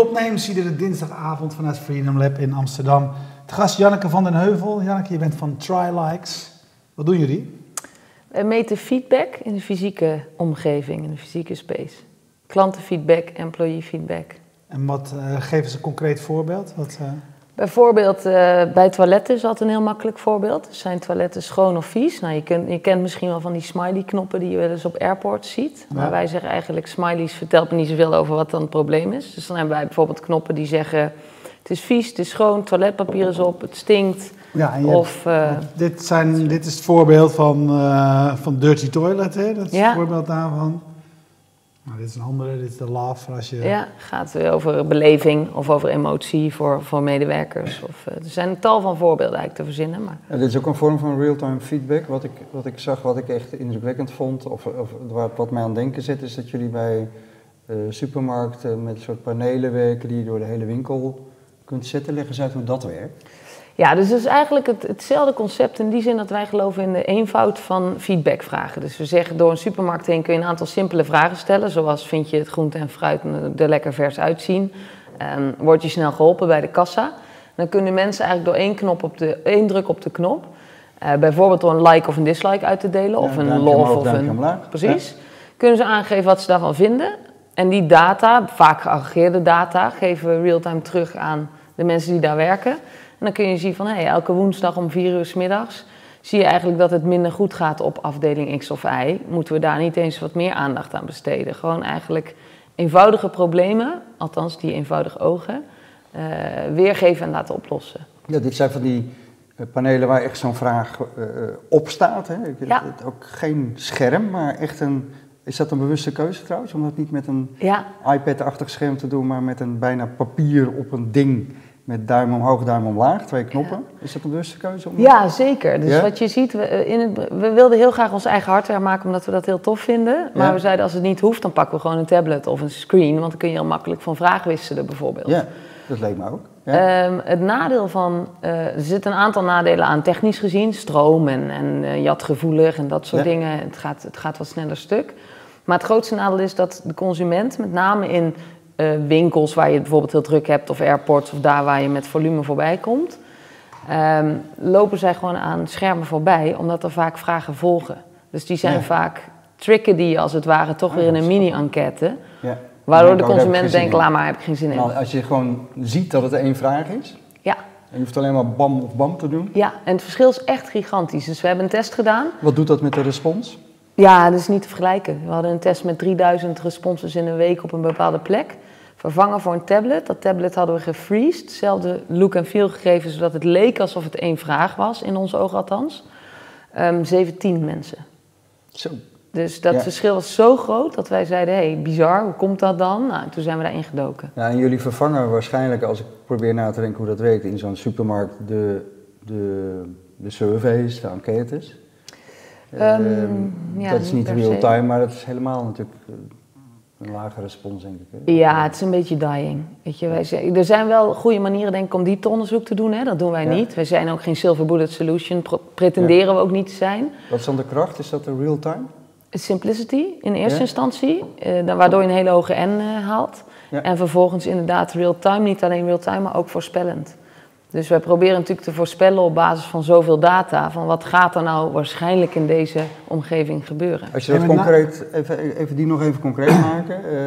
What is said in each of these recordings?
Topnames, iedere dinsdagavond vanuit Freedom Lab in Amsterdam. De gast Janneke van den Heuvel. Janneke, je bent van TryLikes. Wat doen jullie? We meten feedback in de fysieke omgeving, in de fysieke space. Klantenfeedback, employee feedback. En wat uh, geven ze een concreet voorbeeld? Wat, uh... Bijvoorbeeld uh, bij toiletten is altijd een heel makkelijk voorbeeld. Zijn toiletten schoon of vies? Nou, je, kunt, je kent misschien wel van die smiley-knoppen die je wel eens op airports ziet. Ja. Maar wij zeggen eigenlijk, smileys vertelt me niet zoveel over wat dan het probleem is. Dus dan hebben wij bijvoorbeeld knoppen die zeggen... het is vies, het is schoon, toiletpapier is op, het stinkt. Ja, en je of, uh, dit, zijn, dit is het voorbeeld van, uh, van Dirty Toilet, hè? Dat is ja. het voorbeeld daarvan. Dit is een andere, dit is de love als je... Ja, gaat weer over beleving of over emotie voor, voor medewerkers. Of, uh, er zijn een tal van voorbeelden eigenlijk te verzinnen. Maar... Ja, dit is ook een vorm van real-time feedback. Wat ik, wat ik zag, wat ik echt indrukwekkend vond, of, of wat, wat mij aan het denken zit, is dat jullie bij uh, supermarkten met een soort panelen werken die je door de hele winkel kunt zetten. Leg eens uit hoe dat werkt. Ja, dus het is eigenlijk het, hetzelfde concept in die zin dat wij geloven in de eenvoud van feedbackvragen. Dus we zeggen door een supermarkt heen kun je een aantal simpele vragen stellen, zoals vind je het groente en fruit er lekker vers uitzien? Um, word je snel geholpen bij de kassa? Dan kunnen mensen eigenlijk door één, knop op de, één druk op de knop, uh, bijvoorbeeld door een like of een dislike uit te delen, of een love of een... omlaag. Precies. Kunnen ze aangeven wat ze daarvan vinden. En die data, vaak geaggregeerde data, geven we real-time terug aan de mensen die daar werken. En dan kun je zien van hey, elke woensdag om vier uur s middags zie je eigenlijk dat het minder goed gaat op afdeling X of Y. Moeten we daar niet eens wat meer aandacht aan besteden? Gewoon eigenlijk eenvoudige problemen, althans die eenvoudige ogen, uh, weergeven en laten oplossen. Ja, dit zijn van die uh, panelen waar echt zo'n vraag uh, op staat. Hè? Ja. Ook geen scherm, maar echt een. Is dat een bewuste keuze trouwens? Om dat niet met een Ja, iPad-achtig scherm te doen, maar met een bijna papier op een ding. Met duim omhoog, duim omlaag, twee knoppen. Is dat een bewuste keuze? Om ja zeker. Dus Ja? wat je ziet, we, eh, in het, we wilden heel graag ons eigen hardware maken omdat we dat heel tof vinden. Maar Ja. we zeiden als het niet hoeft, dan pakken we gewoon een tablet of een screen. Want dan kun je heel makkelijk van vraag wisselen bijvoorbeeld. Ja, dat leek me ook. Ja. Ehm, het nadeel van, eh, er zitten een aantal nadelen aan technisch gezien, stroom en, en eh, jatgevoelig en dat soort dingen. Het gaat, het gaat wat sneller stuk. Maar het grootste nadeel is dat de consument, met name in eh, winkels waar je het bijvoorbeeld heel druk hebt, of airports, of daar waar je met volume voorbij komt, ehm, lopen zij gewoon aan schermen voorbij, omdat er vaak vragen volgen. Dus die zijn Ja. vaak tricken die je als het ware toch Oh, weer in een mini-enquête, ja. waardoor de consument denkt, laat maar, heb ik geen zin in. Nou, als je gewoon ziet dat het één vraag is, Ja. en je hoeft alleen maar bam of bam te doen. Ja, en het verschil is echt gigantisch. Dus we hebben een test gedaan. Wat doet dat met de respons? Ja, dat is niet te vergelijken. We hadden een test met 3000 responses in een week op een bepaalde plek. Vervangen voor een tablet. Dat tablet hadden we gefreezed. Hetzelfde look en feel gegeven, zodat het leek alsof het één vraag was, in ons oog althans. Ehm 17 mensen. Zo. Dus dat Ja. verschil was zo groot dat wij zeiden, hé, hey, bizar, hoe komt dat dan? Nou, toen zijn we daarin gedoken. Ja, en jullie vervangen waarschijnlijk, als ik probeer na te denken hoe dat werkt, in zo'n supermarkt de, de, de surveys, de enquêtes. Ehm, Ehm, ja, dat is niet real-time, maar dat is helemaal natuurlijk eh, een lage respons, denk ik. Hè? Ja, het is een beetje dying. Weet je, wij zijn, er zijn wel goede manieren denk ik, om diepteonderzoek te doen. Hè? Dat doen wij Ja. niet. Wij zijn ook geen silver bullet solution. Pretenderen we ook niet te zijn. Wat is dan de kracht? Is dat de real-time? Simplicity in eerste Ja. instantie, eh, waardoor je een hele hoge N eh, haalt. En vervolgens inderdaad real-time, niet alleen real-time, maar ook voorspellend. Dus wij proberen natuurlijk te voorspellen op basis van zoveel data, van wat gaat er nou waarschijnlijk in deze omgeving gebeuren. Als je dat concreet, even, even die nog even concreet maken, eh,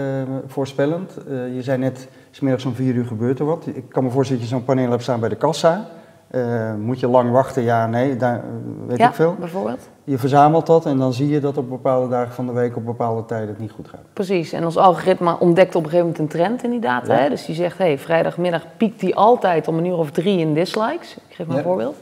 voorspellend. Eh, je zei net, smiddags om vier uur gebeurt er wat. Ik kan me voorstellen dat je zo'n paneel hebt staan bij de kassa. Eh, moet je lang wachten? Ja, nee, daar, weet ja, ik veel. bijvoorbeeld. Je verzamelt dat en dan zie je dat op bepaalde dagen van de week op bepaalde tijden het niet goed gaat. Precies, en ons algoritme ontdekt op een gegeven moment een trend in die data. Ja. Hè? Dus die zegt, hey, vrijdagmiddag piekt die altijd om een uur of drie in dislikes. Ik geef maar Ja. een voorbeeld.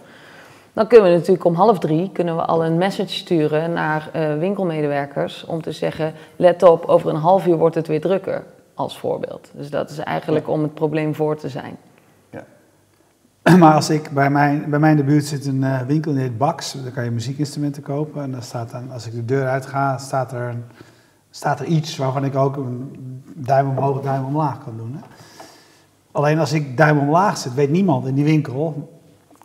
Dan kunnen we natuurlijk om half drie kunnen we al een message sturen naar eh, winkelmedewerkers om te zeggen, let op, over een half uur wordt het weer drukker, als voorbeeld. Dus dat is eigenlijk om het probleem voor te zijn. Maar als ik bij mij, bij mij in de buurt zit een eh, winkel die heet Bax, daar kan je muziekinstrumenten kopen. En dan staat dan, als ik de deur uit ga, staat er, een, staat er iets waarvan ik ook een duim omhoog, duim omlaag kan doen. Hè? Alleen als ik duim omlaag zit, weet niemand in die winkel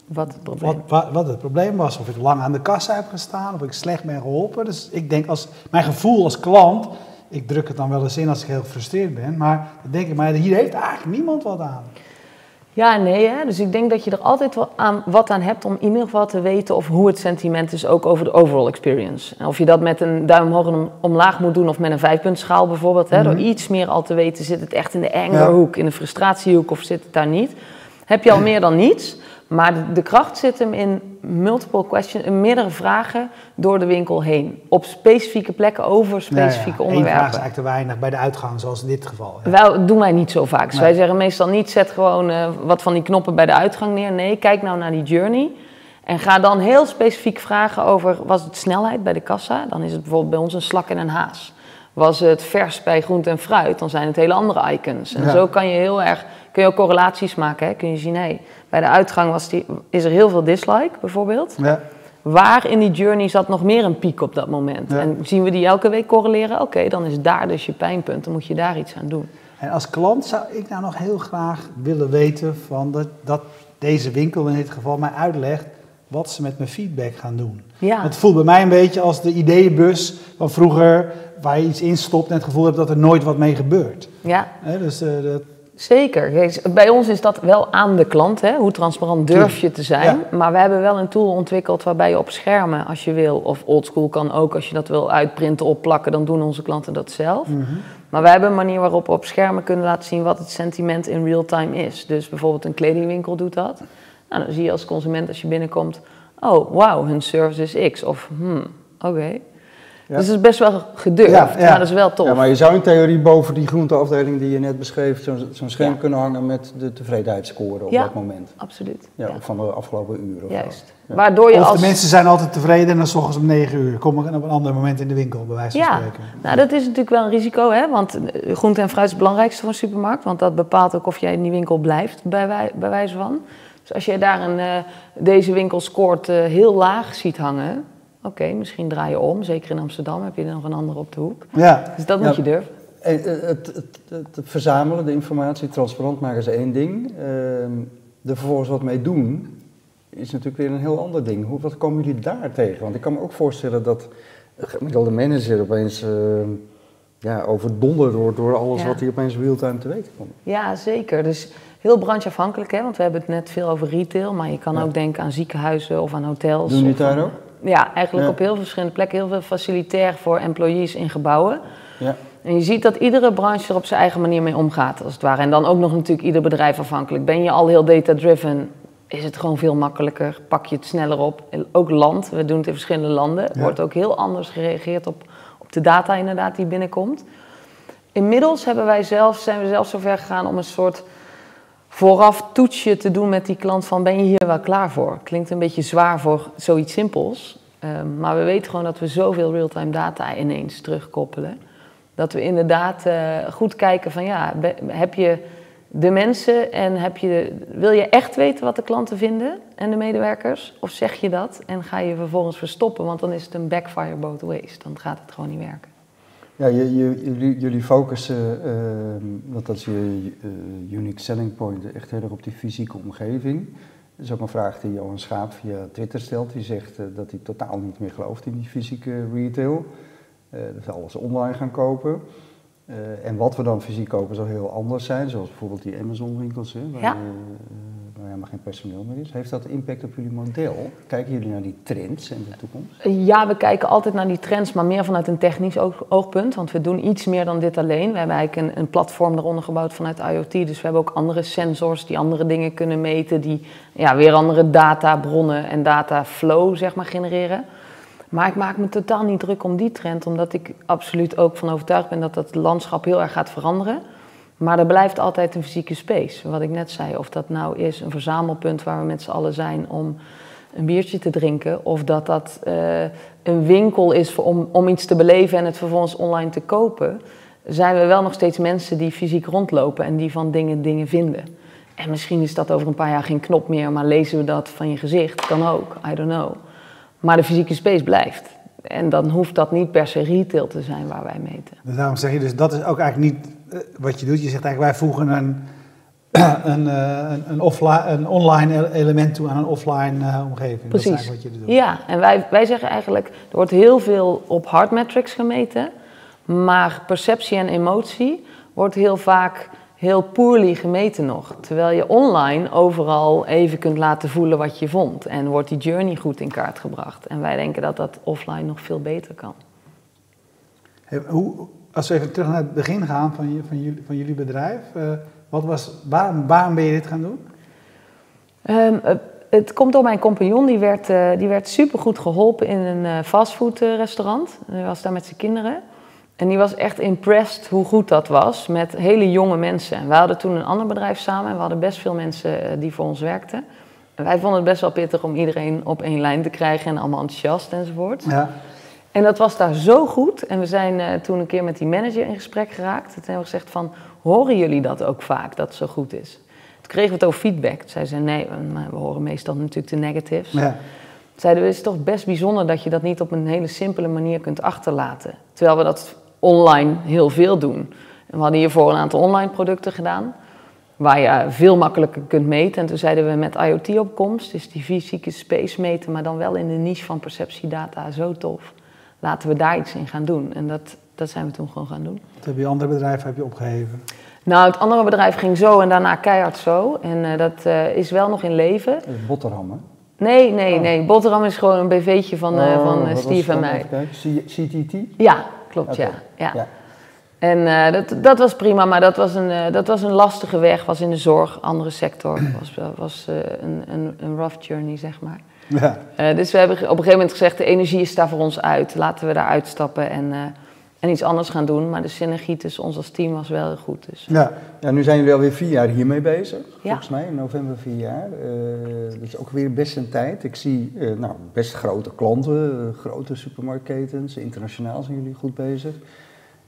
Wat het probleem wat, wat, wat het probleem was. Of ik lang aan de kassa heb gestaan, of ik slecht ben geholpen. Dus ik denk, als, mijn gevoel als klant ik druk het dan wel eens in als ik heel gefrustreerd ben. Maar dan denk ik, maar hier heeft eigenlijk niemand wat aan. Ja nee, hè? dus ik denk dat je er altijd wel aan, wat aan hebt om in ieder geval te weten of hoe het sentiment is ook over de overall experience. En of je dat met een duim omhoog en om- omlaag moet doen of met een vijfpuntschaal bijvoorbeeld. Hè? Door Mhm. iets meer al te weten, zit het echt in de angerhoek, in de frustratiehoek of zit het daar niet. Heb je al meer dan niets, maar de, de kracht zit hem in multiple questions, in meerdere vragen door de winkel heen. Op specifieke plekken over specifieke Nou ja, Eén onderwerpen. vraag is eigenlijk te weinig bij de uitgang, zoals in dit geval. Ja. Wel, doen wij niet zo vaak. Dus Nee. wij zeggen meestal niet, zet gewoon eh, wat van die knoppen bij de uitgang neer. Nee, kijk nou naar die journey. En ga dan heel specifiek vragen over, was het snelheid bij de kassa? Dan is het bijvoorbeeld bij ons een slak en een haas. Was het vers bij groente en fruit? Dan zijn het hele andere icons. En Ja. zo kan je heel erg, kun je ook correlaties maken. Hè? Kun je zien, hé, bij de uitgang was die, is er heel veel dislike bijvoorbeeld. Ja. Waar in die journey zat nog meer een piek op dat moment? Ja. En zien we die elke week correleren? Oké, dan is daar dus je pijnpunt. Dan moet je daar iets aan doen. En als klant zou ik nou nog heel graag willen weten van dat, dat deze winkel in dit geval mij uitlegt wat ze met mijn feedback gaan doen. Ja. Het voelt bij mij een beetje als de ideeënbus van vroeger waar je iets instopt en het gevoel hebt dat er nooit wat mee gebeurt. Ja, dus eh, dat, zeker. Bij ons is dat wel aan de klant. Hè? Hoe transparant durf je te zijn? Maar we hebben wel een tool ontwikkeld waarbij je op schermen, als je wil, of oldschool kan ook, als je dat wil uitprinten, opplakken, dan doen onze klanten dat zelf. Mhm. Maar wij hebben een manier waarop we op schermen kunnen laten zien wat het sentiment in real time is. Dus bijvoorbeeld een kledingwinkel doet dat. Nou, dan zie je als consument als je binnenkomt, oh wauw, hun service is X. Of hmm, oké. Ja. Dus het is best wel gedurfd, Ja, ja. maar dat is wel tof. Ja, maar je zou in theorie boven die groenteafdeling die je net beschreef, zo'n scherm Ja. kunnen hangen met de tevredenheidsscore op Ja. dat moment. Absoluut. Ja, Ja. Van de afgelopen uren. of Juist. zo. Ja. Waardoor je of als... de mensen zijn altijd tevreden en dan s ochtends om 9 uur. Kom ik op een ander moment in de winkel, bij wijze van Ja, spreken. nou dat is natuurlijk wel een risico, hè? want eh, groente en fruit is het belangrijkste voor een supermarkt, want dat bepaalt ook of jij in die winkel blijft, bij, wij, bij wijze van. Dus als je daar een, eh, deze winkel scoort eh, heel laag ziet hangen, oké, misschien draai je om, zeker in Amsterdam heb je er nog een andere op de hoek. Ja, Dus dat Ja. moet je durven. En, eh, het, het, het, het verzamelen, de informatie transparant maken is één ding. Ehm, er vervolgens wat mee doen is natuurlijk weer een heel ander ding. Hoe, wat komen jullie daar tegen? Want ik kan me ook voorstellen dat een gemiddelde manager opeens ehm, ja, overdonderd wordt door alles Ja. wat hij opeens real-time te weten komt. Ja, zeker. Dus heel brancheafhankelijk, hè? want we hebben het net veel over retail, maar je kan Ja. ook denken aan ziekenhuizen of aan hotels. Doen jullie het daar ook? Ja, eigenlijk Ja. op heel veel verschillende plekken, heel veel facilitair voor employees in gebouwen. Ja. En je ziet dat iedere branche er op zijn eigen manier mee omgaat, als het ware. En dan ook nog natuurlijk ieder bedrijf afhankelijk. Ben je al heel data-driven, is het gewoon veel makkelijker. Pak je het sneller op. Ook land, we doen het in verschillende landen. Ja. Wordt ook heel anders gereageerd op, op de data inderdaad die binnenkomt. Inmiddels hebben wij zelf, zijn we zelf zover gegaan om een soort vooraf toetsje te doen met die klant van ben je hier wel klaar voor? Klinkt een beetje zwaar voor zoiets simpels. Ehm, maar we weten gewoon dat we zoveel real-time data ineens terugkoppelen. Dat we inderdaad eh, goed kijken van ja, heb je de mensen en heb je, wil je echt weten wat de klanten vinden en de medewerkers? Of zeg je dat en ga je vervolgens verstoppen? Want dan is het een backfire both ways. Dan gaat het gewoon niet werken. Ja, jullie, jullie focussen, ehm, want dat is je eh, unique selling point, echt heel erg op die fysieke omgeving. Dat is ook een vraag die Johan Schaap via Twitter stelt. Die zegt eh, dat hij totaal niet meer gelooft in die fysieke retail. Eh, dat we alles online gaan kopen. En wat we dan fysiek kopen zal heel anders zijn, zoals bijvoorbeeld die Amazon-winkels, hè, waar, Ja. Waar helemaal geen personeel meer is. Heeft dat impact op jullie model? Kijken jullie naar die trends in de toekomst? Ja, we kijken altijd naar die trends, maar meer vanuit een technisch oog- oogpunt. Want we doen iets meer dan dit alleen. We hebben eigenlijk een, een platform eronder gebouwd vanuit IoT. Dus we hebben ook andere sensors die andere dingen kunnen meten. Die ja, weer andere databronnen en dataflow zeg maar, genereren. Maar ik maak me totaal niet druk om die trend. Omdat ik absoluut ook van overtuigd ben dat dat landschap heel erg gaat veranderen. Maar er blijft altijd een fysieke space. Wat ik net zei, of dat nou is een verzamelpunt waar we met z'n allen zijn om een biertje te drinken. Of dat dat eh, een winkel is om, om iets te beleven en het vervolgens online te kopen. Zijn we wel nog steeds mensen die fysiek rondlopen en die van dingen dingen vinden. En misschien is dat over een paar jaar geen knop meer, maar lezen we dat van je gezicht? Kan ook, I don't know. Maar de fysieke space blijft. En dan hoeft dat niet per se retail te zijn waar wij meten. Dus daarom zeg je dus, dat is ook eigenlijk niet wat je doet. Je zegt eigenlijk, wij voegen een, een, eh, een, een, offline, een online ele- element toe aan een offline eh, omgeving. Dat is Precies. eigenlijk wat je doet. Ja, en wij, wij zeggen eigenlijk, er wordt heel veel op hard metrics gemeten. Maar perceptie en emotie wordt heel vaak heel poorly gemeten nog. Terwijl je online overal even kunt laten voelen wat je vond. En wordt die journey goed in kaart gebracht. En wij denken dat dat offline nog veel beter kan. Hey, hoe, als we even terug naar het begin gaan van, je, van, jullie, van jullie bedrijf. Uh, wat was, waar, waarom ben je dit gaan doen? Um, het komt door mijn compagnon, die werd, uh, die werd supergoed geholpen in een fastfoodrestaurant. Hij was daar met zijn kinderen. En die was echt impressed hoe goed dat was met hele jonge mensen. we hadden toen een ander bedrijf samen en we hadden best veel mensen die voor ons werkten. En wij vonden het best wel pittig om iedereen op één lijn te krijgen en allemaal enthousiast enzovoort. Ja. En dat was daar zo goed. En we zijn toen een keer met die manager in gesprek geraakt. Toen hebben we gezegd van, horen jullie dat ook vaak, dat het zo goed is? Toen kregen we het over feedback. Toen zei ze, nee, we horen meestal natuurlijk de negatives. Ja. Zeiden we, het is toch best bijzonder dat je dat niet op een hele simpele manier kunt achterlaten. Terwijl we dat online heel veel doen. En we hadden hiervoor een aantal online producten gedaan, waar je veel makkelijker kunt meten. En toen zeiden we met IoT-opkomst is die fysieke space meten, maar dan wel in de niche van perceptiedata zo tof. Laten we daar iets in gaan doen. En dat, dat zijn we toen gewoon gaan doen. Wat heb je andere bedrijven heb je opgeheven? Nou, het andere bedrijf ging zo en daarna keihard zo. En uh, dat uh, is wel nog in leven. Botterham, hè? Nee, nee, oh. nee. Boterham is gewoon een BV'tje van, uh, oh, van Steve en mij. CTT? Ja, klopt, okay. ja. ja. En dat, dat was prima, maar dat was, een, dat was een lastige weg. Was in de zorg, andere sector. Was, was een, een, een rough journey, zeg maar. Ja. dus we hebben op een gegeven moment gezegd: de energie is daar voor ons uit. Laten we daar uitstappen en en iets anders gaan doen. Maar de synergie tussen ons als team was wel heel goed. Dus. Ja. ja, nu zijn jullie alweer vier jaar hiermee bezig, volgens mij, in november vier jaar. Uh, dat is ook weer best een tijd. Ik zie nou, best grote klanten, grote supermarktketens, internationaal zijn jullie goed bezig.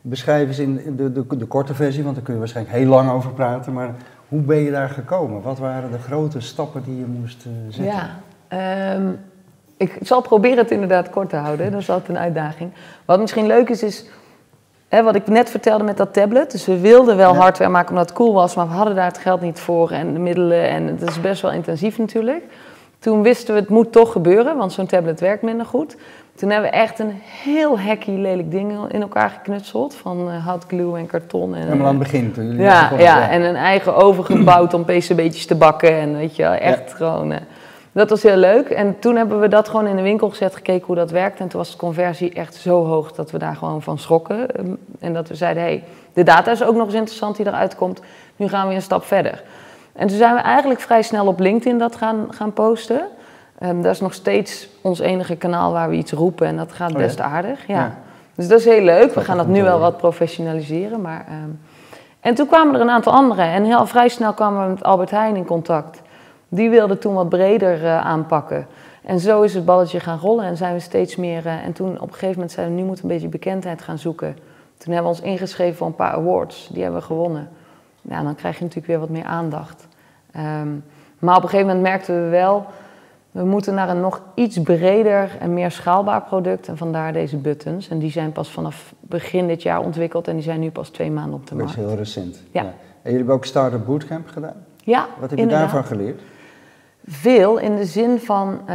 Beschrijf eens in de, de, de, korte versie, want daar kun je waarschijnlijk heel lang over praten. Maar hoe ben je daar gekomen? Wat waren de grote stappen die je moest zetten? Ja, um, ik zal proberen het inderdaad kort te houden. Dat is altijd een uitdaging. Wat misschien leuk is, is Hè, wat ik net vertelde met dat tablet. Dus we wilden wel hardware maken omdat het cool was, maar we hadden daar het geld niet voor en de middelen. En het is best wel intensief natuurlijk. Toen wisten we het moet toch gebeuren, want zo'n tablet werkt minder goed. Toen hebben we echt een heel hacky lelijk ding in elkaar geknutseld. Van uh, glue en karton. En, Helemaal aan het begin toen jullie ja, ja, en een eigen oven gebouwd om pcb'tjes te bakken. En weet je echt gewoon... Uh, dat was heel leuk. En toen hebben we dat gewoon in de winkel gezet, gekeken hoe dat werkt. En toen was de conversie echt zo hoog dat we daar gewoon van schrokken. Ehm, en dat we zeiden, hé, hey, de data is ook nog eens interessant die eruit komt. Nu gaan we een stap verder. En toen zijn we eigenlijk vrij snel op LinkedIn dat gaan, gaan posten. Um, dat is nog steeds ons enige kanaal waar we iets roepen en dat gaat oh best aardig. Ja. Dus dat is heel leuk. We gaan dat nu wel wat professionaliseren. Maar, um... En toen kwamen er een aantal anderen. En heel vrij snel kwamen we met Albert Heijn in contact. Die wilde toen wat breder uh, aanpakken. En zo is het balletje gaan rollen en zijn we steeds meer. Uh, en toen op een gegeven moment zeiden we, nu moeten we een beetje bekendheid gaan zoeken. Toen hebben we ons ingeschreven voor een paar awards. Die hebben we gewonnen. Ja, dan krijg je natuurlijk weer wat meer aandacht. Um, maar op een gegeven moment merkten we wel, we moeten naar een nog iets breder en meer schaalbaar product. En vandaar deze buttons. En die zijn pas vanaf begin dit jaar ontwikkeld en die zijn nu pas twee maanden op de markt. Dat is heel recent. Ja. ja. En jullie hebben ook Startup Bootcamp gedaan? Ja, Wat heb je daarvan geleerd? Veel in de zin van, uh,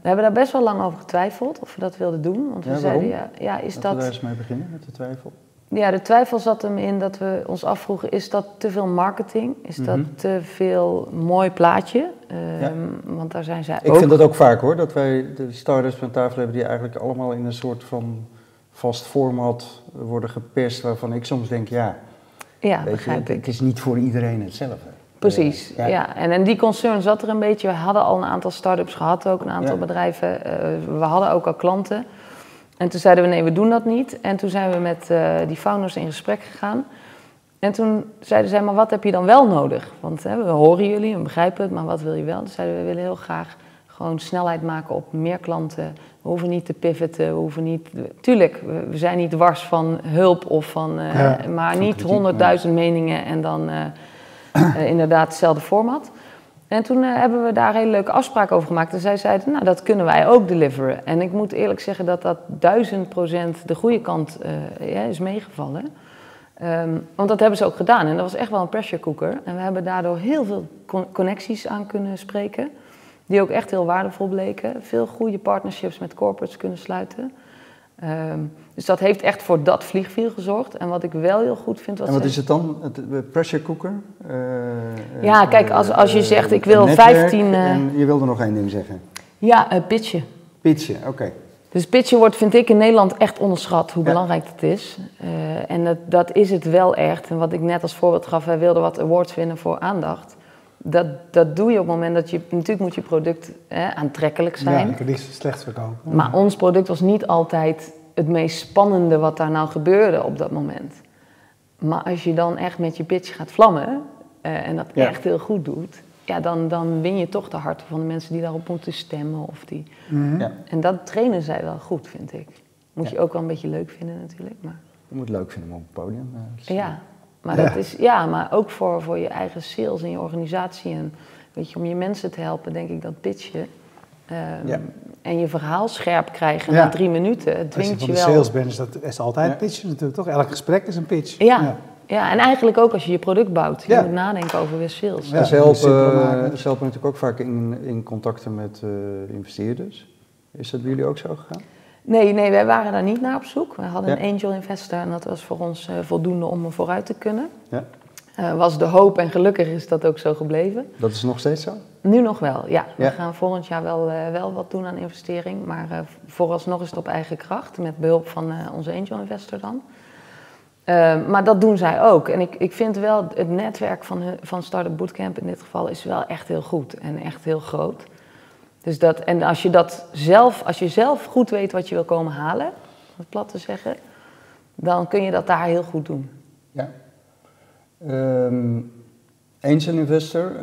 we hebben daar best wel lang over getwijfeld of we dat wilden doen. Want we ja, zeiden, ja, ja is Laten dat. we daar eens mee beginnen met de twijfel. Ja, de twijfel zat hem in dat we ons afvroegen: is dat te veel marketing? Is dat mhm. te veel mooi plaatje? Um, ja. Want daar zijn zij. Ik vind dat ook vaak hoor, dat wij de starters van tafel hebben die eigenlijk allemaal in een soort van vast format worden geperst, waarvan ik soms denk: ja, ja begrijp je, ik. het is niet voor iedereen hetzelfde. Precies, ja. En, en die concern zat er een beetje. We hadden al een aantal start-ups gehad, ook een aantal bedrijven. Uh, we hadden ook al klanten. En toen zeiden we nee, we doen dat niet. En toen zijn we met uh, die founders in gesprek gegaan. En toen zeiden zij, maar wat heb je dan wel nodig? Want hè, we horen jullie, we begrijpen het, maar wat wil je wel? Toen zeiden we, we willen heel graag gewoon snelheid maken op meer klanten. We hoeven niet te pivoten, we hoeven niet... Tuurlijk, we, zijn niet dwars van hulp of van... Uh, ja, maar niet honderdduizend meningen en dan inderdaad hetzelfde format. En toen uh, hebben we daar hele leuke afspraken over gemaakt. En zij zeiden, nou, dat kunnen wij ook deliveren. En ik moet eerlijk zeggen dat dat duizend procent de goede kant ja, is meegevallen. Um, want dat hebben ze ook gedaan. En dat was echt wel een pressure cooker. En we hebben daardoor heel veel connecties aan kunnen spreken. Die ook echt heel waardevol bleken. Veel goede partnerships met corporates kunnen sluiten. Ehm, dus dat heeft echt voor dat vliegviel gezorgd. En wat ik wel heel goed vind... en wat is het dan? Het uh, pressure cooker? Uh, ja, kijk, als, als je zegt ik wil 15... en je wilde nog één ding zeggen. Ja, pitchen. Pitchen, oké. Dus pitchen wordt, vind ik, in Nederland echt onderschat hoe belangrijk het is. en dat, dat is het wel echt. En wat ik net als voorbeeld gaf, wij wilden wat awards winnen voor aandacht dat, dat doe je op het moment dat je... Natuurlijk moet je product hè, aantrekkelijk zijn. Ja, je kan niet slecht verkopen. Maar ons product was niet altijd het meest spannende wat daar nou gebeurde op dat moment. Maar als je dan echt met je pitch gaat vlammen uh, en dat echt heel goed doet... Ja, dan, dan win je toch de harten van de mensen die daarop moeten stemmen. Of die... Mm ja. En dat trainen zij wel goed, vind ik. Moet je ook wel een beetje leuk vinden natuurlijk. Maar... Je moet het leuk vinden om op het podium. Uh, ja, maar, dat is, ja, maar ook voor, voor je eigen sales en je organisatie. En weet je, om je mensen te helpen, denk ik dat pitchen. Um, En je verhaal scherp krijgen na drie minuten. Het dwingt als je van wel. sales bent, is dat is altijd pitchen natuurlijk, toch? Elk gesprek is een pitch. Ja. ja. en eigenlijk ook als je je product bouwt. Je moet nadenken over weer sales. Ja, ze helpen, ze helpen natuurlijk ook vaak in, in contacten met uh, investeerders. Is dat bij jullie ook zo gegaan? Nee, nee, wij waren daar niet naar op zoek. We hadden een angel investor en dat was voor ons uh, voldoende om vooruit te kunnen. Ja. Uh, was de hoop en gelukkig is dat ook zo gebleven. Dat is nog steeds zo? Nu nog wel, ja. We gaan volgend jaar wel, uh, wel wat doen aan investering. Maar vooralsnog is het op eigen kracht, met behulp van onze angel investor dan. maar dat doen zij ook. En ik, ik vind wel het netwerk van, van Startup Bootcamp in dit geval is wel echt heel goed en echt heel groot. Dus dat, en als je dat zelf, als je zelf goed weet wat je wil komen halen, om het plat te zeggen, dan kun je dat daar heel goed doen. Ja. Um, Angel Investor. Uh,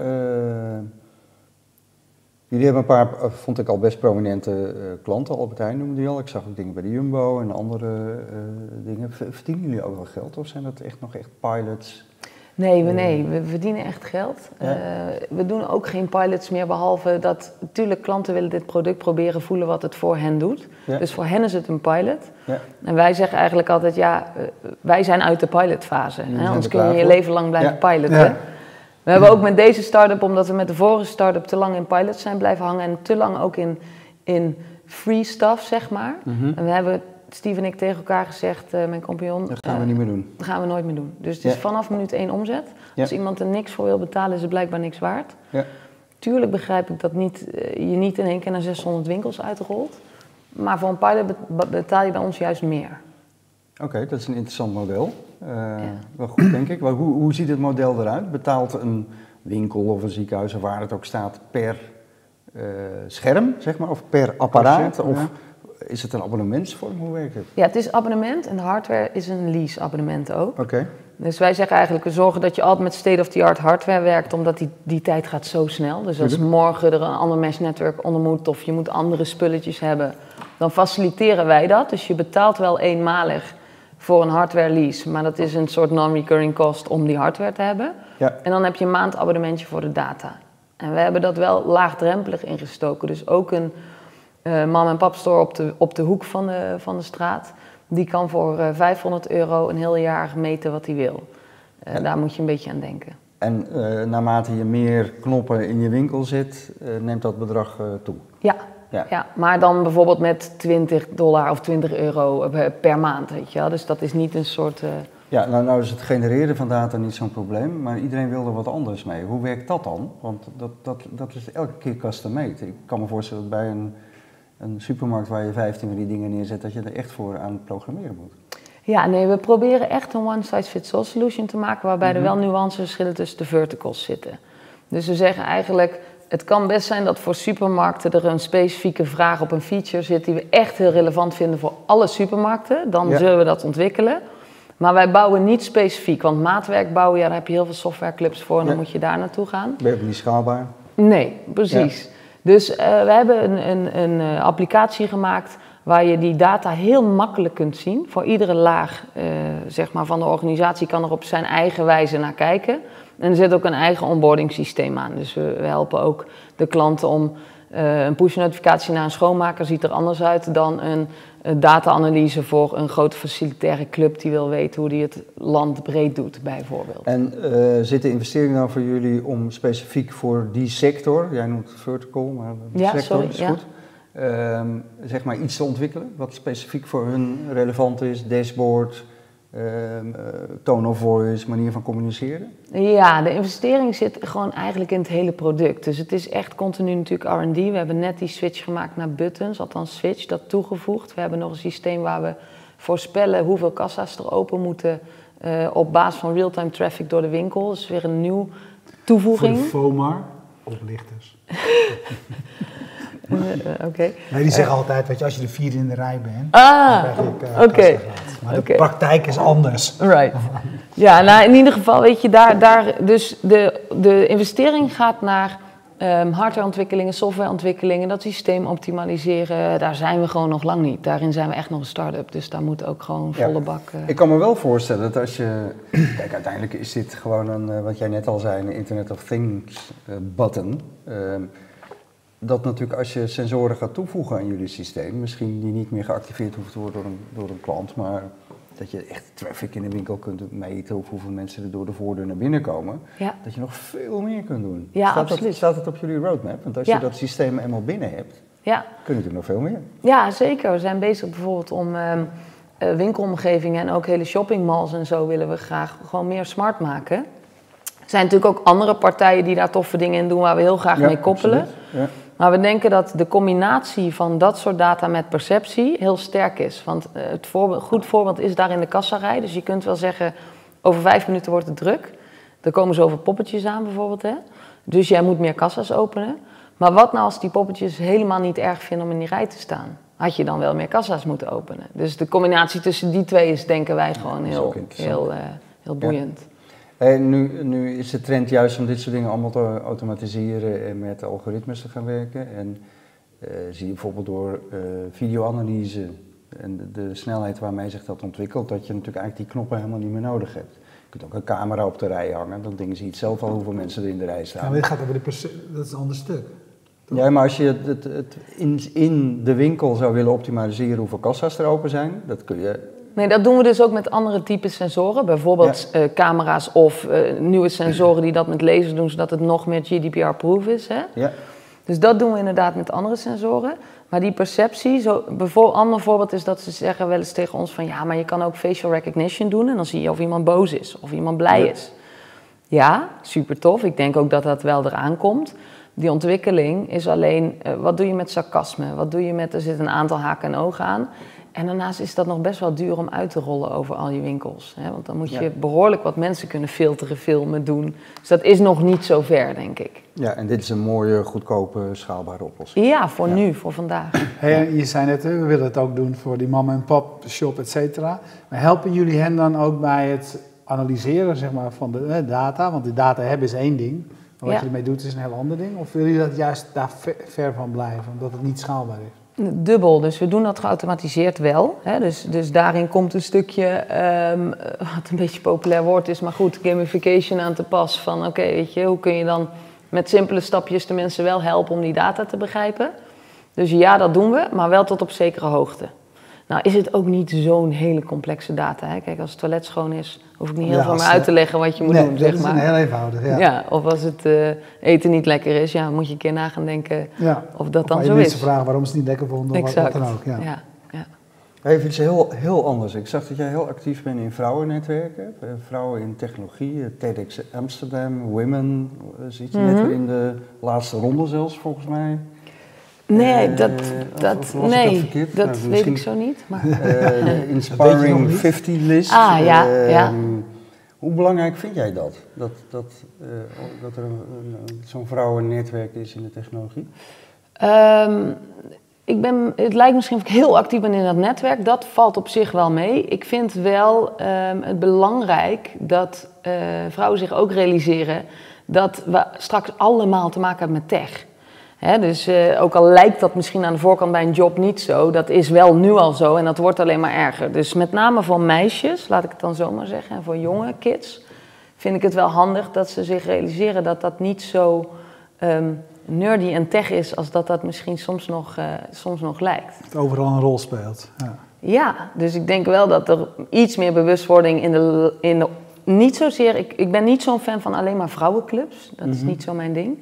jullie hebben een paar, uh, vond ik al best prominente uh, klanten. Albert Heijn noemde die al. Ik zag ook dingen bij de Jumbo en andere dingen. Verdienen jullie ook wel geld of zijn dat echt nog echt pilots? Nee, we, nee, we verdienen echt geld. Ja. Uh, we doen ook geen pilots meer, behalve dat natuurlijk klanten willen dit product proberen voelen wat het voor hen doet. Ja. Dus voor hen is het een pilot. Ja. En wij zeggen eigenlijk altijd, ja, uh, wij zijn uit de pilotfase. Hè? Anders kun je je leven lang blijven piloten. We hebben ook met deze start-up, omdat we met de vorige start-up te lang in pilots zijn blijven hangen en te lang ook in, in free stuff, zeg maar. Mm -hmm. En we hebben Steve en ik tegen elkaar gezegd, uh, mijn compagnon. Dat gaan we niet meer doen. Dat gaan we nooit meer doen. Dus het is vanaf minuut één omzet. Als iemand er niks voor wil betalen, is het blijkbaar niks waard. Ja. Tuurlijk begrijp ik dat niet, eh, je niet in één keer naar 600 winkels uitrolt. Maar voor een pilot be- betaal je bij ons juist meer. Oké, dat is een interessant model. Uh, Wel goed, denk ik. Maar hoe, hoe ziet het model eruit? Betaalt een winkel of een ziekenhuis, of waar het ook staat, per uh, scherm, zeg maar, of per apparaat? Of ja. Is het een abonnementsvorm? Hoe werkt het? Ja, het is abonnement en de hardware is een lease-abonnement ook. Oké. Okay. Dus wij zeggen eigenlijk, we zorgen dat je altijd met state-of-the-art hardware werkt, omdat die, die tijd gaat zo snel. Dus als morgen er een ander mesh-netwerk onder moet of je moet andere spulletjes hebben, dan faciliteren wij dat. Dus je betaalt wel eenmalig voor een hardware lease, maar dat is een soort non-recurring cost om die hardware te hebben. Ja. En dan heb je een maandabonnementje voor de data. En we hebben dat wel laagdrempelig ingestoken. Dus ook een uh, mam en pap store op de, op de hoek van de, van de straat, die kan voor uh, 500 euro een heel jaar meten wat hij wil. Uh, ja. Daar moet je een beetje aan denken. En naarmate je meer knoppen in je winkel zit, neemt dat bedrag toe? Ja. Ja. ja, maar dan bijvoorbeeld met 20 dollar of 20 euro per maand, weet je wel. Dus dat is niet een soort... Ja, nou, nou is het genereren van data niet zo'n probleem, maar iedereen wil er wat anders mee. Hoe werkt dat dan? Want dat, dat, dat is elke keer custom made. Ik kan me voorstellen dat bij een, een supermarkt waar je 15 van die dingen neerzet, dat je er echt voor aan het programmeren moet. Ja, nee, we proberen echt een one-size-fits-all solution te maken, waarbij mm -hmm. er wel nuanceverschillen tussen de verticals zitten. Dus we zeggen eigenlijk, het kan best zijn dat voor supermarkten er een specifieke vraag op een feature zit die we echt heel relevant vinden voor alle supermarkten. Dan ja. zullen we dat ontwikkelen. Maar wij bouwen niet specifiek, want maatwerk bouwen, ja, daar heb je heel veel softwareclubs voor en dan ja. moet je daar naartoe gaan. Ben je ook niet schaalbaar? Nee, precies. Ja. Dus uh, we hebben een, een, een uh, applicatie gemaakt waar je die data heel makkelijk kunt zien. Voor iedere laag uh, zeg maar, van de organisatie kan er op zijn eigen wijze naar kijken. En er zit ook een eigen onboarding systeem aan. Dus we helpen ook de klanten om uh, een push-notificatie naar een schoonmaker ziet er anders uit dan een, data-analyse voor een grote facilitaire club die wil weten hoe die het land breed doet, bijvoorbeeld. En uh, zit de investering nou voor jullie om specifiek voor die sector, jij noemt het vertical, maar de ja, sector sorry, is ja. goed, ehm, zeg maar iets te ontwikkelen wat specifiek voor hun relevant is, dashboard, ehm, eh, tone of voice, manier van communiceren? Ja, de investering zit gewoon eigenlijk in het hele product. Dus het is echt continu natuurlijk R&D. We hebben net die switch gemaakt naar buttons, althans switch, dat toegevoegd. We hebben nog een systeem waar we voorspellen hoeveel kassa's er open moeten eh, op basis van real-time traffic door de winkel. Dat is weer een nieuw toevoeging. Voor de FOMAR, oplichters. Eh, eh, Oké. Nee, die zeggen altijd, weet je, als je de vierde in de rij bent, Ah, dan krijg ik eh. Maar de praktijk is anders. Right. Ja, nou in ieder geval, weet je, daar, daar dus de, de investering gaat naar ehm, hardwareontwikkelingen, softwareontwikkelingen, dat systeem optimaliseren. Daar zijn we gewoon nog lang niet. Daarin zijn we echt nog een start-up, dus daar moet ook gewoon Ja. volle bak. eh, Ik kan me wel voorstellen dat als je. Kijk, uiteindelijk is dit gewoon een, eh, wat jij net al zei, een Internet of Things eh, button. Ehm, dat natuurlijk als je sensoren gaat toevoegen aan jullie systeem, misschien die niet meer geactiveerd hoeft te worden door een, door een klant, maar dat je echt traffic in de winkel kunt meten of hoeveel mensen er door de voordeur naar binnen komen, ja. dat je nog veel meer kunt doen. Ja, staat absoluut. Dat, staat het op jullie roadmap? Want als Ja. je dat systeem eenmaal binnen hebt, Ja. kun je natuurlijk nog veel meer. ja, zeker. We zijn bezig bijvoorbeeld om ehm, eh, winkelomgevingen en ook hele shoppingmalls en zo willen we graag gewoon meer smart maken. Er zijn natuurlijk ook andere partijen die daar toffe dingen in doen waar we heel graag Ja, mee koppelen. absoluut. Ja. Maar we denken dat de combinatie van dat soort data met perceptie heel sterk is. Want eh, het voorbeeld, goed voorbeeld is daar in de kassarij. Dus je kunt wel zeggen, over vijf minuten wordt het druk. Er komen zoveel poppetjes aan bijvoorbeeld. Hè? Dus jij moet meer kassa's openen. Maar wat nou als die poppetjes helemaal niet erg vinden om in die rij te staan? Had je dan wel meer kassa's moeten openen? Dus de combinatie tussen die twee is denken wij gewoon heel, heel, eh, heel boeiend. En nu, nu is de trend juist om dit soort dingen allemaal te automatiseren en met algoritmes te gaan werken. En eh, zie je bijvoorbeeld door eh, videoanalyse en de, de snelheid waarmee zich dat ontwikkelt, dat je natuurlijk eigenlijk die knoppen helemaal niet meer nodig hebt. Je kunt ook een camera op de rij hangen, dan dingen ziet zelf al hoeveel mensen er in de rij Ja, staan. maar dit gaat over de dat is een ander stuk. Ja, maar als je het, het, het in, in de winkel zou willen optimaliseren hoeveel kassa's er open zijn, dat kun je Nee, dat doen we dus ook met andere typen sensoren. Bijvoorbeeld eh, camera's of eh, nieuwe sensoren die dat met lasers doen, zodat het nog meer GDPR-proof is. Hè? Ja, Dus dat doen we inderdaad met andere sensoren. Maar die perceptie, zo, bijvoorbeeld, ander voorbeeld is dat ze zeggen wel eens tegen ons van ja, maar je kan ook facial recognition doen en dan zie je of iemand boos is of iemand blij Ja. is. Ja, super tof. Ik denk ook dat dat wel eraan komt. Die ontwikkeling is alleen, eh, wat doe je met sarcasme? Wat doe je met, er zit een aantal haken en ogen aan. En daarnaast is dat nog best wel duur om uit te rollen over al je winkels. Hè? Want dan moet je Ja. behoorlijk wat mensen kunnen filteren, filmen, doen. Dus dat is nog niet zo ver, denk ik. ja, en dit is een mooie, goedkope, schaalbare oplossing. Ja, voor Ja. nu, voor vandaag. Hey, je zei net, hè, we willen het ook doen voor die mama en pop shop, et cetera. Maar helpen jullie hen dan ook bij het analyseren zeg maar, van de data? Want die data hebben is één ding. Maar wat Ja. je ermee doet is een heel ander ding. Of willen jullie dat juist daar ver van blijven, omdat het niet schaalbaar is? Dubbel, dus we doen dat geautomatiseerd wel. Hè? Dus, dus daarin komt een stukje, ehm, wat een beetje populair woord is, maar goed, gamification aan te pas. Van oké, weet je, hoe kun je dan met simpele stapjes de mensen wel helpen om die data te begrijpen? Dus ja, dat doen we, maar wel tot op zekere hoogte. Nou is het ook niet zo'n hele complexe data. Hè? Kijk, als het toilet schoon is, hoef ik niet heel Ja, veel meer uit te leggen wat je moet nee, doen, dat zeg is maar. een heel eenvoudig. Ja. Ja, of als het eh, eten niet lekker is, ja, moet je een keer na gaan denken Ja. of dat dan Of zo mensen is. vragen waarom ze het niet lekker vonden of wat, dan ook. Ja. ja, ja. Even iets heel, heel anders. Ik zag dat jij heel actief bent in vrouwennetwerken. Eh, Vrouwen in technologie, eh, TEDx Amsterdam, Women, zit je net Mhm. weer in de laatste ronde zelfs volgens mij. Nee, Eh, dat, dat, of dat nee, verkeerd? dat Nou, weet ik zo niet. Maar, Eh, Dat Inspiring niet. 50 list. Ah, ja, Eh, ja. Hoe belangrijk vind jij dat? Dat, dat, eh, dat er zo'n vrouwennetwerk is in de technologie? Ehm, ik ben, het lijkt misschien of ik heel actief ben in dat netwerk. Dat valt op zich wel mee. Ik vind wel ehm, het belangrijk dat eh, vrouwen zich ook realiseren dat we straks allemaal te maken hebben met tech. Dus eh, ook al lijkt dat misschien aan de voorkant bij een job niet zo, dat is wel nu al zo en dat wordt alleen maar erger. Dus met name voor meisjes, laat ik het dan zo maar zeggen, en voor jonge kids, vind ik het wel handig dat ze zich realiseren dat dat niet zo ehm, nerdy en tech is als dat dat misschien soms nog, eh, soms nog lijkt. Het overal een rol speelt. Ja. Ja, dus ik denk wel dat er iets meer bewustwording in de. In de niet zozeer, ik, ik ben niet zo'n fan van alleen maar vrouwenclubs. Dat is Mhm. niet zo mijn ding.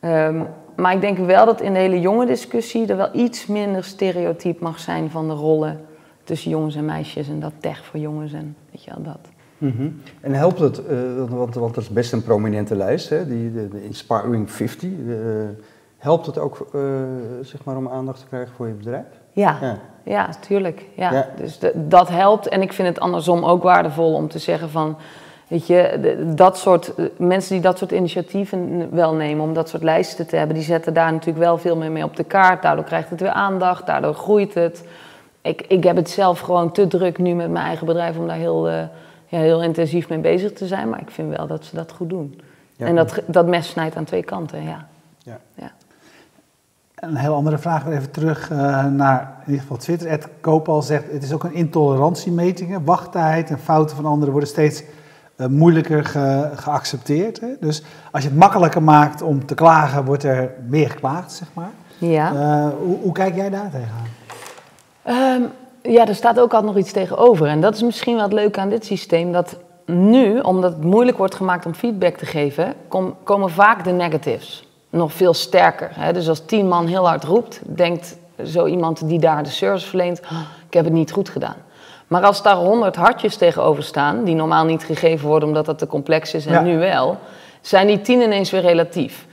Ehm, maar ik denk wel dat in de hele jonge discussie er wel iets minder stereotyp mag zijn van de rollen tussen jongens en meisjes en dat tech voor jongens en weet je wel dat. Mhm. En helpt het, uh, want, want dat is best een prominente lijst, hè, die, de, de Inspiring 50. Uh, helpt het ook uh, zeg maar om aandacht te krijgen voor je bedrijf? Ja, ja, ja tuurlijk. Ja. ja. Dus de, dat helpt en ik vind het andersom ook waardevol om te zeggen van... Weet je, dat soort, mensen die dat soort initiatieven wel nemen om dat soort lijsten te hebben, die zetten daar natuurlijk wel veel meer mee op de kaart. Daardoor krijgt het weer aandacht, daardoor groeit het. Ik, ik heb het zelf gewoon te druk nu met mijn eigen bedrijf om daar heel, uh, ja, heel intensief mee bezig te zijn. Maar ik vind wel dat ze dat goed doen. Ja. En dat, dat mes snijdt aan twee kanten, ja. ja. ja. Een heel andere vraag, weer even terug uh, naar in ieder geval Twitter. Ed Koopal zegt, het is ook een intolerantiemeting. Wachttijd en fouten van anderen worden steeds moeilijker ge, geaccepteerd. Hè? Dus als je het makkelijker maakt om te klagen, wordt er meer geklaagd, zeg maar. Ja. Uh, hoe, hoe, kijk jij daar tegenaan? Um, ja, er staat ook altijd nog iets tegenover. En dat is misschien wel het leuke aan dit systeem. Dat nu, omdat het moeilijk wordt gemaakt om feedback te geven, kom, komen vaak de negatives nog veel sterker. Hè? Dus als tien man heel hard roept, denkt zo iemand die daar de service verleent, oh, ik heb het niet goed gedaan. Maar als daar honderd hartjes tegenover staan, die normaal niet gegeven worden omdat dat te complex is en ja. nu wel, zijn die tien ineens weer relatief.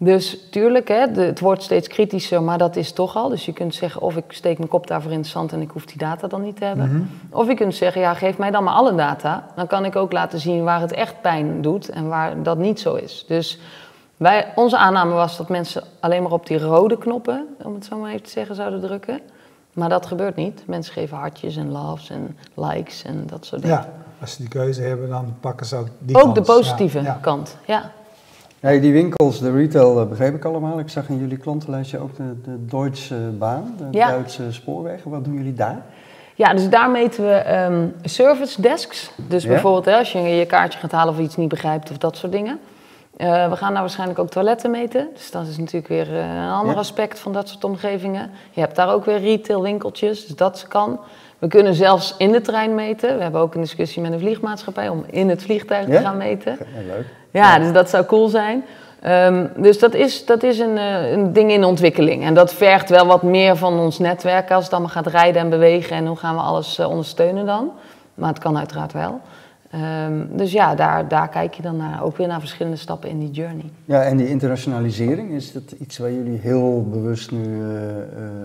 Dus tuurlijk, hè, het wordt steeds kritischer, maar dat is toch al. Dus je kunt zeggen, of ik steek mijn kop daarvoor in het zand en ik hoef die data dan niet te hebben. Mm -hmm. Of je kunt zeggen, ja, geef mij dan maar alle data. Dan kan ik ook laten zien waar het echt pijn doet en waar dat niet zo is. Dus wij, onze aanname was dat mensen alleen maar op die rode knoppen, om het zo maar even te zeggen, zouden drukken. Maar dat gebeurt niet. Mensen geven hartjes en loves en likes en dat soort dingen. Ja, als ze die keuze hebben, dan pakken ze ook die Ook kans. de positieve ja, kant, ja. Ja, die winkels, de retail, begreep ik allemaal. Ik zag in jullie klantenlijstje ook de, de Deutsche Baan, de ja. Duitse spoorwegen. Wat doen jullie daar? Ja, dus daar meten we um, service desks. Dus ja? bijvoorbeeld hè, als je je kaartje gaat halen of iets niet begrijpt of dat soort dingen. Uh, we gaan daar waarschijnlijk ook toiletten meten. Dus dat is natuurlijk weer uh, een ander ja. aspect van dat soort omgevingen. Je hebt daar ook weer retail winkeltjes, dus dat kan. We kunnen zelfs in de trein meten. We hebben ook een discussie met een vliegmaatschappij om in het vliegtuig ja? te gaan meten. Ja, leuk. Ja, dus dat zou cool zijn. Um, dus dat is, dat is een, uh, een, ding in ontwikkeling. En dat vergt wel wat meer van ons netwerk als het allemaal gaat rijden en bewegen. En hoe gaan we alles ondersteunen dan? Maar het kan uiteraard wel. Um, dus ja, daar, daar kijk je dan naar, ook weer naar verschillende stappen in die journey. Ja, en die internationalisering, is dat iets waar jullie heel bewust nu uh,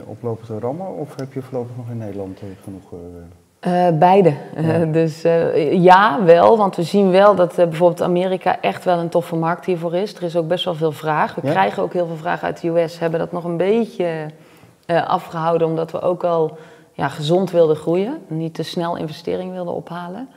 oplopen te rammen? Of heb je voorlopig nog in Nederland genoeg... Uh, beide. Ja. Dus ja, wel. Want we zien wel dat bijvoorbeeld Amerika echt wel een toffe markt hiervoor is. Er is ook best wel veel vraag. We ja? krijgen ook heel veel vragen uit de US. Hebben dat nog een beetje afgehouden, omdat we ook al ja, gezond wilden groeien. Niet te snel investering wilden ophalen.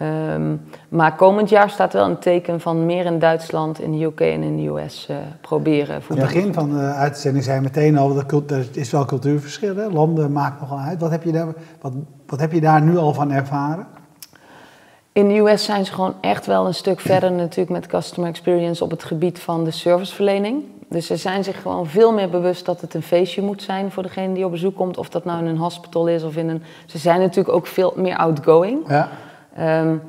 Um, maar komend jaar staat wel een teken van meer in Duitsland, in de UK en in de US proberen. Aan het begin van de uitzending zei je meteen al, dat er is wel cultuurverschil. Hè? Landen maken nogal uit. Wat heb je daar... Wat, wat heb je daar nu al van ervaren? In de US zijn ze gewoon echt wel een stuk verder natuurlijk met customer experience op het gebied van de serviceverlening. Dus ze zijn zich gewoon veel meer bewust dat het een feestje moet zijn voor degene die op bezoek komt. Of dat nou in een hospital is of in een... Ze zijn natuurlijk ook veel meer outgoing. Ja. Um,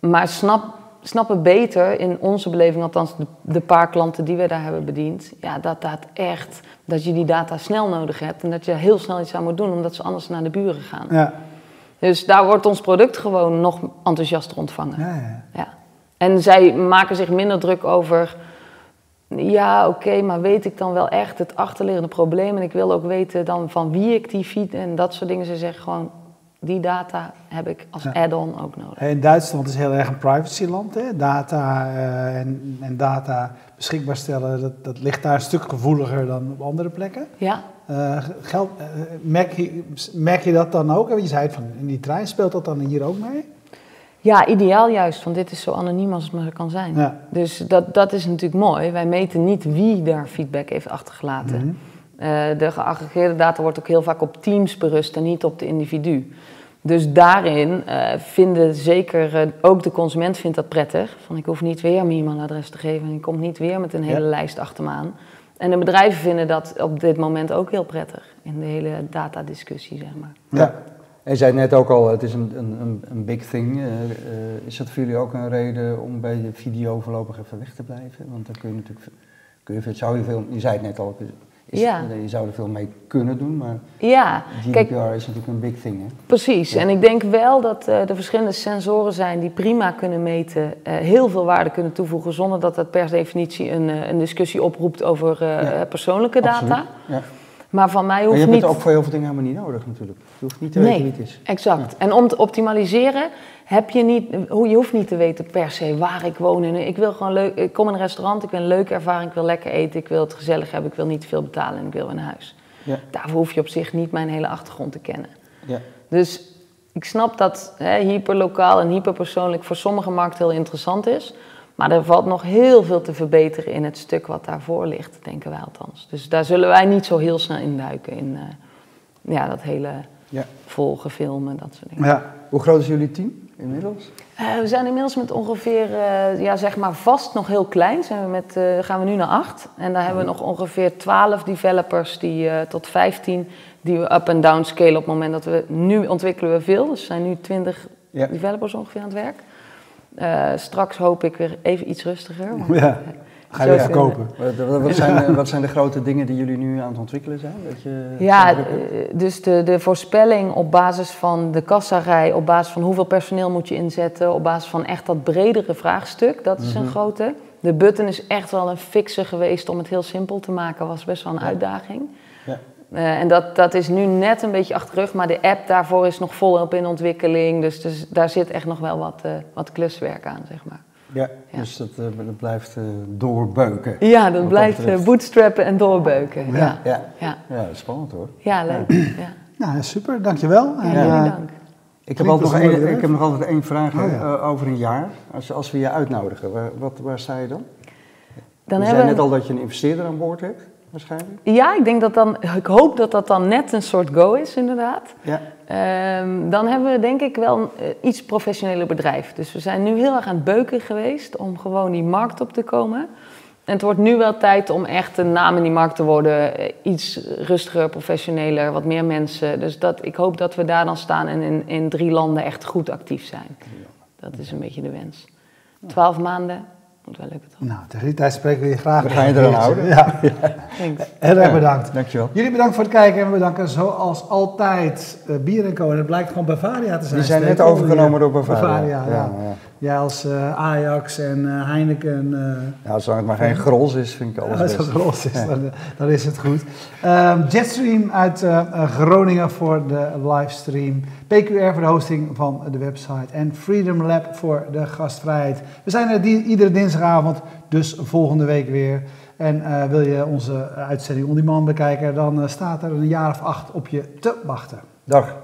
maar snap, snappen beter in onze beleving, althans de, de paar klanten die we daar hebben bediend, ja, dat dat echt, dat je die data snel nodig hebt en dat je heel snel iets aan moet doen, omdat ze anders naar de buren gaan. Ja. Dus daar wordt ons product gewoon nog enthousiaster ontvangen. Ja, ja. ja. En zij maken zich minder druk over, ja oké, okay, maar weet ik dan wel echt het achterliggende probleem en ik wil ook weten dan van wie ik die feed en dat soort dingen. Ze zeggen gewoon, die data heb ik als ja. add-on ook nodig. In Duitsland is heel erg een privacyland. Hè? Data uh, en, en, data beschikbaar stellen, dat, dat, ligt daar een stuk gevoeliger dan op andere plekken. Ja. Uh, geld, uh, merk, je, merk je dat dan ook? Je zei het van in die trein, speelt dat dan hier ook mee? Ja, ideaal juist, want dit is zo anoniem als het maar kan zijn. Ja. Dus dat, dat is natuurlijk mooi. Wij meten niet wie daar feedback heeft achtergelaten. Mm -hmm. Uh, de geaggregeerde data wordt ook heel vaak op teams berust en niet op de individu. Dus daarin uh, vinden zeker, uh, ook de consument vindt dat prettig. Van ik hoef niet weer mijn e-mailadres te geven en ik kom niet weer met een hele ja. lijst achter me aan. En de bedrijven vinden dat op dit moment ook heel prettig in de hele datadiscussie, zeg maar. Ja. En je zei net ook al, het is een, een, een big thing. Uh, is dat voor jullie ook een reden om bij de video voorlopig even weg te blijven? Want dan kun je natuurlijk kun je, zou je, veel, je zei het net al, is, Ja. je zou er veel mee kunnen doen, maar Ja, GDPR kijk, is natuurlijk een big thing. Hè? Precies, Ja. en ik denk wel dat eh, er verschillende sensoren zijn die prima kunnen meten, eh, heel veel waarde kunnen toevoegen zonder dat dat per definitie een, eh, een discussie oproept over eh, Ja. persoonlijke data. Absoluut, Ja. Maar van mij hoeft je hebt niet. het ook voor heel veel dingen helemaal niet nodig natuurlijk. Je hoeft niet te weten Nee. wie het is. Exact. En om te optimaliseren heb je niet, hoe- je hoeft niet te weten per se waar ik woon. En ik wil gewoon leuk, ik kom in een restaurant, ik wil een leuke ervaring, ik wil lekker eten, ik wil het gezellig hebben, ik wil niet veel betalen en ik wil een huis. Ja. Daarvoor hoef je op zich niet mijn hele achtergrond te kennen. Ja. Dus ik snap dat hè, hyperlokaal en hyperpersoonlijk voor sommige markten heel interessant is. Maar er valt nog heel veel te verbeteren in het stuk wat daarvoor ligt, denken wij althans. Dus daar zullen wij niet zo heel snel induiken in eh, ja, dat hele Ja. volgen, filmen, dat soort dingen. Ja, Hoe groot is jullie team inmiddels? Eh, we zijn inmiddels met ongeveer, eh, ja zeg maar vast nog heel klein, zijn we met, gaan we nu naar acht. En daar hebben we nog ongeveer 12 developers die, tot 15 die we up en down scalen op het moment dat we, nu ontwikkelen we veel. Dus er zijn nu 20 Ja. developers ongeveer aan het werk. Eh, straks hoop ik weer even iets rustiger. want- ja. Ga je weer verkopen. Wat, zijn, de- wat zijn de grote dingen die jullie nu aan het ontwikkelen zijn? Dat je Ja, eh, dus de, de voorspelling op basis van de kassarij, op basis van hoeveel personeel moet je inzetten, op basis van echt dat bredere vraagstuk, dat is een Mhm. grote. De button is echt wel een fixer geweest om het heel simpel te maken, was best wel een Ja. uitdaging. Ja. Eh, en dat, dat is nu net een beetje achter de rug, maar de app daarvoor is nog volop in ontwikkeling. Dus, dus daar zit echt nog wel wat, eh, wat kluswerk aan, zeg maar. Ja, Ja. dus dat, eh, dat blijft eh, doorbeuken. Ja, dat blijft eh, bootstrappen en doorbeuken. Ja. Ja, Ja, ja. ja dat is spannend hoor. ja leuk. Ja. Nou, super, dankjewel. Ja, dank. Ik heb, altijd nog een ik heb nog altijd één vraag Oh, over een jaar. Als, als we je uitnodigen, waar, wat, waar sta je dan? Dan je hebben zei we- net al dat je een investeerder aan boord hebt, waarschijnlijk. Ja, ik denk dat dan, ik hoop dat dat dan net een soort go is, inderdaad. Ja. Ehm, dan hebben we denk ik wel een eh, iets professioneler bedrijf. Dus we zijn nu heel erg aan het beuken geweest om gewoon die markt op te komen. En het wordt nu wel tijd om echt een naam in die markt te worden. eh, Iets rustiger, professioneler, wat meer mensen. Dus dat, ik hoop dat we daar dan staan en in, in drie landen echt goed actief zijn. Dat is een beetje de wens. Twaalf maanden, moet wel lukken toch? Nou, tegen die tijd spreken we je graag. We weer. gaan je eraan houden. Ja, Thanks. heel erg Ja, bedankt. Dankjewel. Jullie bedankt voor het kijken en we bedanken zoals altijd uh, Bier Co. En het blijkt gewoon Bavaria te zijn. Die zijn net overgenomen door Bavaria. Bavaria, ja. ja. Jij als eh, Ajax en eh, Heineken. eh, Ja, zolang het maar geen grols is, vind ik alles als best. het los is, dan, dan is het goed. Ehm, Jetstream uit Groningen voor de livestream. PQR voor de hosting van de website. En Freedom Lab voor de gastvrijheid. We zijn er die, iedere dinsdagavond, dus volgende week weer. En wil je onze uitzending on demand bekijken, dan staat er een jaar of acht op je te wachten. Dag.